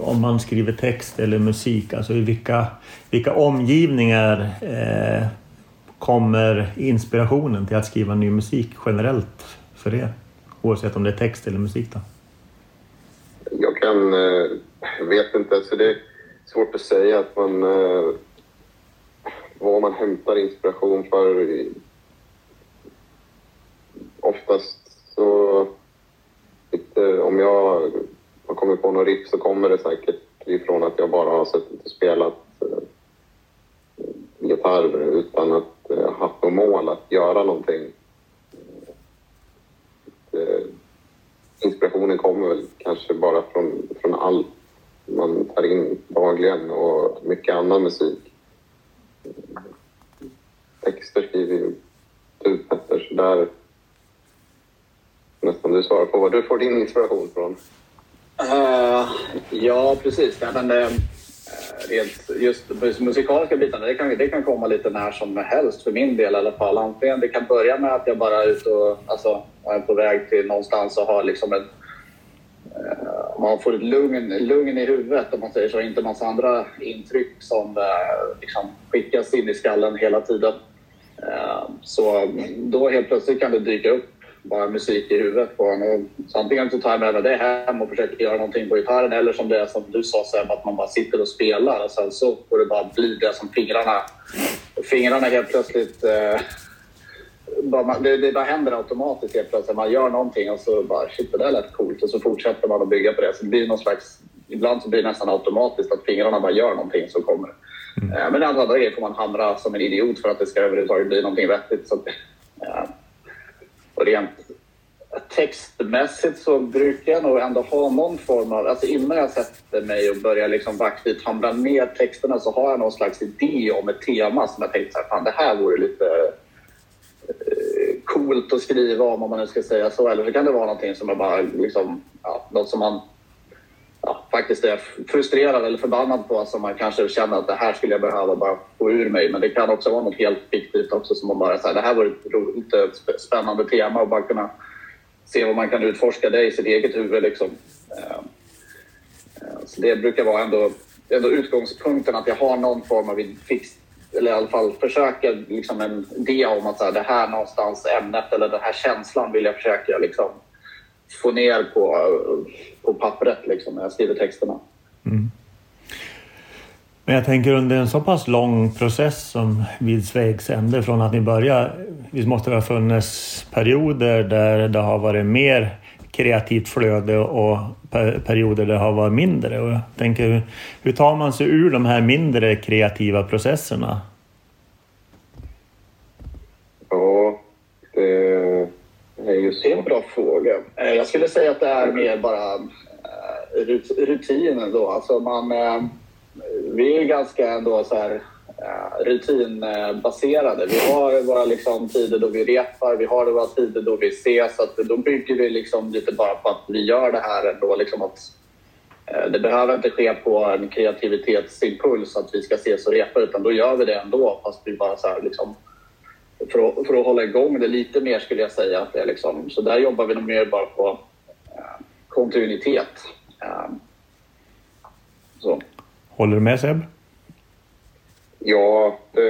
om man skriver text eller musik, alltså i vilka, vilka omgivningar eh, kommer inspirationen till att skriva ny musik generellt för er? Oavsett om det är text eller musik då? Men. Eh, jag vet inte. Alltså det är svårt att säga att man... Eh, vad man hämtar inspiration för. Oftast så... Om jag har kommit på något riff så kommer det säkert ifrån att jag bara har suttit och spelat eh, gitarr utan att ha haft något mål att göra någonting. Det, inspirationen kommer väl kanske bara från, från allt man tar in dagligen och mycket annan musik. Texter skriver ju typ du Petter, så där nästan du svarar på var du får din inspiration från. Uh, ja, precis. Ja, men, uh eh, rent just musikaliska bitarna, det kan, det kan komma lite när som helst för min del i alla fall. Antingen det kan börja med att jag bara är ute och alltså, är på väg till någonstans och har liksom en eh, man får ett lugn, lugn i huvudet om man säger så, inte massa andra intryck som eh, liksom skickas in i skallen hela tiden. Eh, så då helt plötsligt kan det dyka upp bara musik i huvudet på en. Så antingen så tar jag med mig det hem och försöker göra någonting på gitarren eller som det som du sa Seb, att man bara sitter och spelar och sen så får det bara bli det som fingrarna... Fingrarna helt plötsligt... Eh, bara, det, det bara händer automatiskt helt plötsligt. Man gör någonting och så bara shit, det där lät coolt och så fortsätter man att bygga på det. Så det blir någon slags, ibland så blir det nästan automatiskt att fingrarna bara gör någonting så kommer det. Mm. Eh, men andra grejer får man hamra som en idiot för att det ska överhuvudtaget bli någonting vettigt. Så, ja. Rent textmässigt så brukar jag nog ändå ha någon form av... Alltså innan jag sätter mig och börjar liksom aktivt hamra ner texterna så har jag någon slags idé om ett tema som jag tänkte så här, fan det här vore lite eh, coolt att skriva om, om man nu ska säga så. Eller så kan det vara någonting som är bara liksom, ja, något som man ja, faktiskt är frustrerad eller förbannad på som man kanske känner att det här skulle jag behöva bara få ur mig. Men det kan också vara något helt fiktivt också som man bara säger det här var ett roligt, spännande tema och bara kunna se vad man kan utforska det i sitt eget huvud. Liksom. Ehm, ehm, så det brukar vara ändå, ändå utgångspunkten att jag har någon form av fix, eller i alla fall försöker liksom en idé om att så här, det här någonstans ämnet eller den här känslan vill jag försöka liksom, få ner på, på pappret liksom, när jag skriver texterna. Mm. Men jag tänker under en så pass lång process som vid Svegs ände från att ni började. Visst måste det ha funnits perioder där det har varit mer kreativt flöde och perioder där det har varit mindre. Och jag tänker, hur tar man sig ur de här mindre kreativa processerna? Ja, det det är en bra fråga. Eh, jag skulle säga att det är mer bara eh, rutinen då. Alltså man, eh, vi är ganska ändå så här rutinbaserade. Vi har våra liksom, tider då vi repar, vi har våra tider då vi ses. Så att då bygger vi liksom lite bara på att vi gör det här ändå. Liksom att, det behöver inte ske på en kreativitetsimpuls att vi ska ses och repa utan då gör vi det ändå fast vi bara så här, liksom, för att, för att hålla igång det lite mer skulle jag säga. Att det är liksom, så där jobbar vi nog mer bara på uh, kontinuitet. så. Håller du med Seb? Ja, det,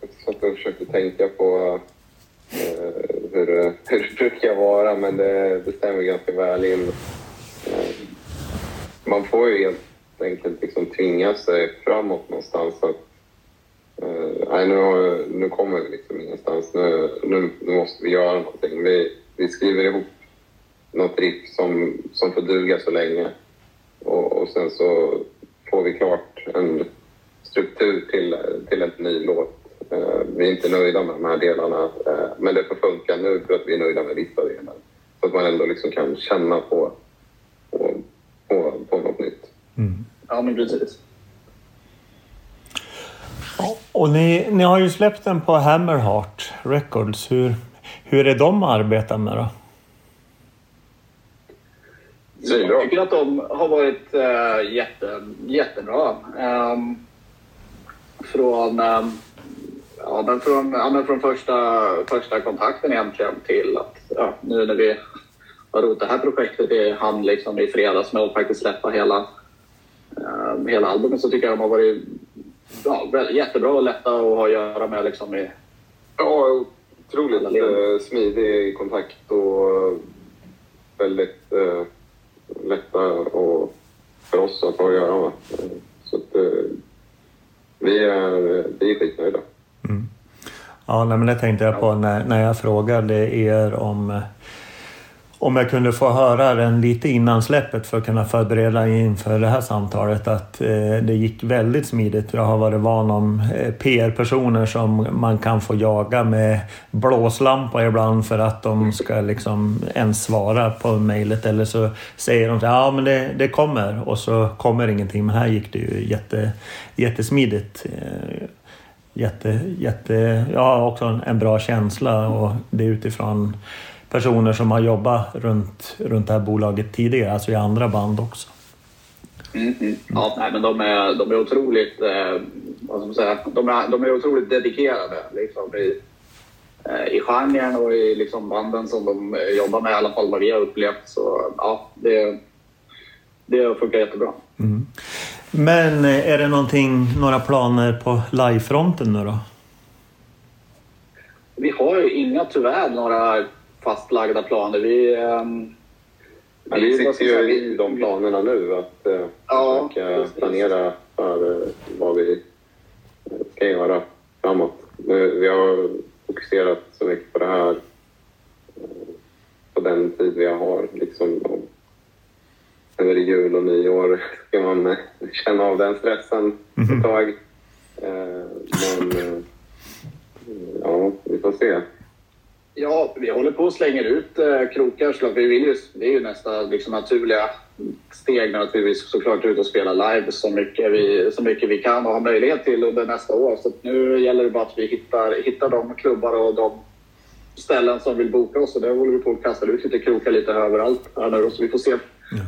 jag satt och försökte tänka på eh, hur, hur det brukar vara, men det, det stämmer ganska väl in. Eh, man får ju helt enkelt liksom tvinga sig framåt någonstans. Att, eh, nej, nu, nu kommer vi liksom ingenstans. Nu, nu, nu måste vi göra någonting. Vi, vi skriver ihop något riff som, som får duga så länge. Och, och sen så får vi klart en struktur till, till en ny låt. Uh, vi är inte nöjda med de här delarna, uh, men det får funka nu för att vi är nöjda med vissa delar. Så att man ändå liksom kan känna på, på, på, på något nytt. Mm. Ja, men precis. Och ni, ni har ju släppt den på Hammerheart Records. Hur, hur är de att arbeta med då? Jag tycker att de har varit uh, jätte, jättebra. Um, från, um, ja, men från, ja, men från första, första kontakten egentligen till att ja, nu när vi har rotat det här projektet i hamn liksom i fredags med att faktiskt släppa hela, um, hela albumet så tycker jag de har varit ja, jättebra och lätta att ha att göra med. Liksom, i, ja, otroligt smidig kontakt och väldigt uh lätta och för oss att ha att göra med. Så att, eh, vi, är, vi är skitnöjda. Mm. Ja, nej, men det tänkte jag på när, när jag frågade er om om jag kunde få höra den lite innan släppet för att kunna förbereda inför det här samtalet att eh, det gick väldigt smidigt. Jag har varit van om eh, PR-personer som man kan få jaga med blåslampa ibland för att de ska liksom ens svara på mejlet eller så säger de att ja men det, det kommer och så kommer ingenting. Men här gick det ju jätte, jättesmidigt. Eh, jätte, jätte, har också en bra känsla och det är utifrån personer som har jobbat runt, runt det här bolaget tidigare, alltså i andra band också. Mm, mm. Ja, nej, men de är, de är otroligt, eh, vad ska man säga, de är, de är otroligt dedikerade liksom, i, eh, i genren och i liksom, banden som de jobbar med, i alla fall vad vi har upplevt. Så ja, det, det funkar jättebra. Mm. Men eh, är det någonting, några planer på livefronten nu då? Vi har ju inga tyvärr några fastlagda planer. Vi, um, ja, vi, vi sitter ju i de planerna nu att uh, ja, försöka precis. planera för uh, vad vi ska göra framåt. Vi har fokuserat så mycket på det här uh, på den tid vi har. Liksom, över jul och nyår ska man känna av den stressen ett mhm. tag. Men ja, vi får se. Ja, vi håller på och slänger ut eh, krokar. Så vi vill ju, det är ju nästa liksom, naturliga steg nu att vi vill såklart ut och spela live så mycket vi, så mycket vi kan och har möjlighet till under nästa år. Så nu gäller det bara att vi hittar, hittar de klubbar och de ställen som vill boka oss. Och där håller vi på att kasta ut lite krokar lite överallt här nu. Så vi får se, ja.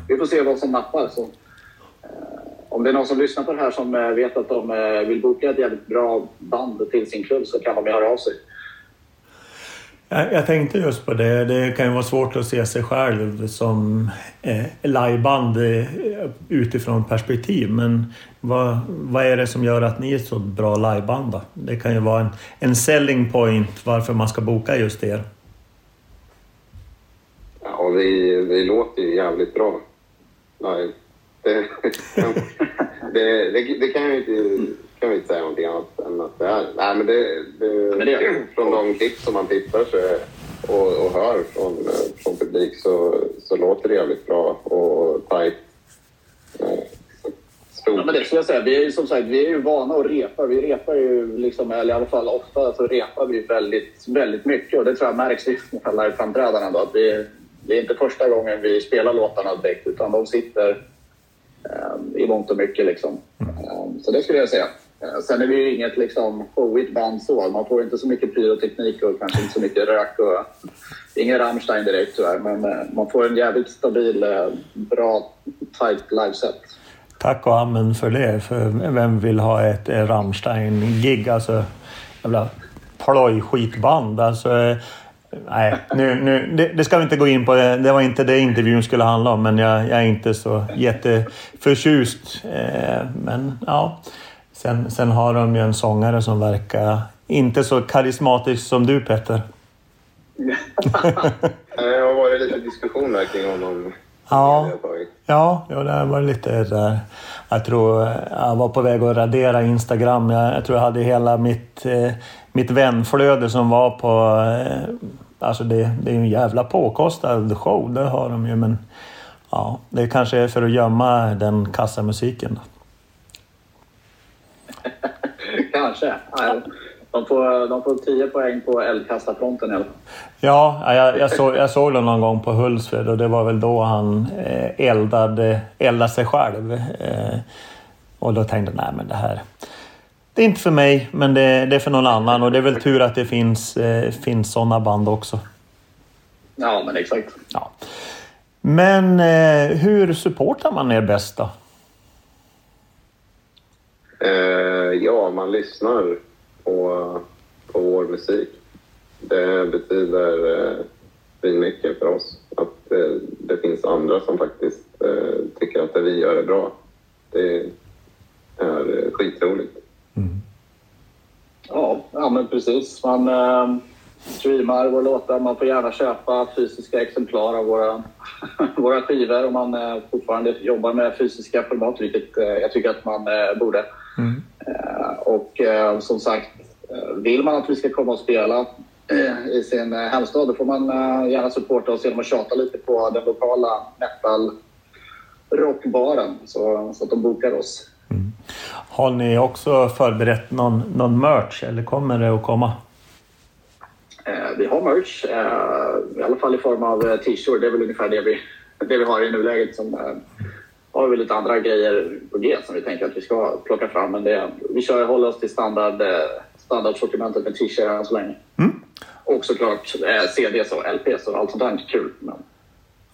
vi får se vad som nappar. Så, eh, om det är någon som lyssnar på det här som eh, vet att de eh, vill boka ett jävligt bra band till sin klubb så kan de höra av sig. Jag tänkte just på det. Det kan ju vara svårt att se sig själv som eh, liveband eh, utifrån perspektiv. Men vad, vad är det som gör att ni är så bra liveband då? Det kan ju vara en, en selling point varför man ska boka just er. Ja, vi, vi låter ju jävligt bra Nej, Det, det, det, det kan jag inte kan vi inte säga någonting annat än att det är. Nej, men det, det, men det från de klipp som man tittar så, och, och hör från, från publik så, så låter det jävligt bra och tajt. Ja, men det skulle jag säga. Vi är ju som sagt vi är ju vana att repa. Vi repar ju, liksom, eller i alla fall ofta, så repar vi väldigt, väldigt mycket. Och det tror jag märks i liveframträdandena. Att vi, det är inte första gången vi spelar låtarna direkt, utan de sitter um, i mångt och mycket. Liksom. Um, så det skulle jag säga. Eh, sen är vi ju inget liksom showigt band så. Man får inte så mycket pyroteknik och kanske inte så mycket rök och ingen Rammstein direkt tyvärr. Men eh, man får en jävligt stabil, eh, bra, tight liveset. Tack och amen för det. För vem vill ha ett Rammstein-gig? Alltså, jävla ploj-skitband. Alltså, nej, nu, nu, det, det ska vi inte gå in på. Det, det var inte det intervjun skulle handla om. Men jag, jag är inte så jätteförtjust. Eh, men ja, sen, sen har de ju en sångare som verkar inte så karismatisk som du Petter. Det har varit lite diskussioner kring honom. Ja. Ja, ja, det var lite där. Jag tror jag var på väg att radera Instagram. Jag, jag tror jag hade hela mitt, eh, mitt vänflöde som var på... Eh, alltså det, det är ju en jävla påkostad show, det har de ju. Men ja, det kanske är för att gömma den kassamusiken. Kanske. De får, de får 10 poäng på eldkastarfronten i alla fall. Ja, jag, jag, såg, jag såg den någon gång på Hultsfred och det var väl då han eh, eldade, eldade sig själv. Eh, och då tänkte jag, nej men det här... Det är inte för mig, men det, det är för någon annan. Och det är väl tur att det finns, eh, finns sådana band också. Ja, men exakt. Ja. Men hur supportar man er bäst då? Eh, ja, man lyssnar på, på vår musik. Det betyder eh, mycket för oss att eh, det finns andra som faktiskt eh, tycker att det vi gör är bra. Det är eh, skitroligt. Ja, ja men precis. Man eh, streamar våra låtar. Man får gärna köpa fysiska exemplar av våra, våra skivor om man eh, fortfarande jobbar med fysiska format, vilket eh, jag tycker att man eh, borde. Eh, och eh, som sagt, eh, vill man att vi ska komma och spela i sin hemstad, då får man gärna supporta oss genom att tjata lite på den lokala metal rockbaren så, så att de bokar oss. Har ni också förberett någon, någon merch eller kommer det att komma? Eh, vi har merch, eh, i alla fall i form av t-shirt. Det är väl ungefär det vi, det vi har i nuläget. Som, eh, har vi lite andra grejer på G som vi tänker att vi ska plocka fram. Men det, vi kör, håller oss till standard, eh, standardsortimentet med t-shirt än så länge. Och såklart eh, CDs och LPs och allt sånt där. Kul. Men,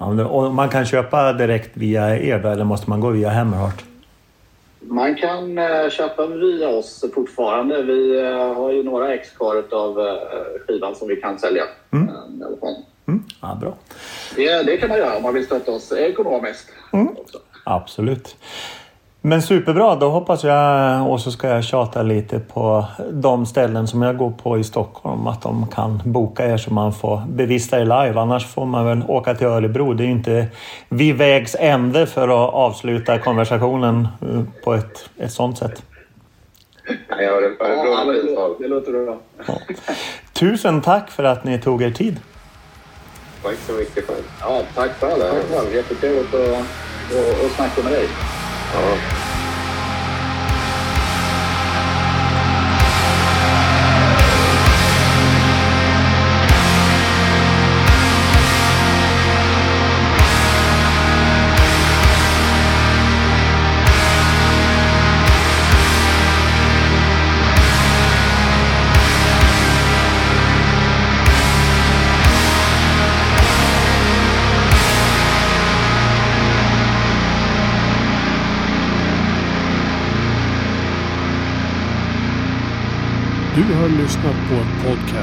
Ja, och man kan köpa direkt via er eller måste man gå via Hammerheart? man kan eh, köpa via oss fortfarande. Vi eh, har ju några ex kvar av eh, skivan som vi kan sälja. Eh, alla fall. Mm. Ja, bra. Det, det kan man göra om man vill stötta oss ekonomiskt. Också. Absolut. Men superbra, då hoppas jag och så ska jag tjata lite på de ställen som jag går på i Stockholm. Att de kan boka er så man får bevista er live. Annars får man väl åka till Örebro. Det är ju inte vid vägs ände för att avsluta konversationen eh, på ett, ett sånt sätt. Ja, det var ett Ja, bra men det, låter- det låter bra. Tusen tack för att ni tog er tid. Tack så mycket själv. Ja, tack. Tack själv. Jättetrevligt att, och, och snacka med dig. Ja.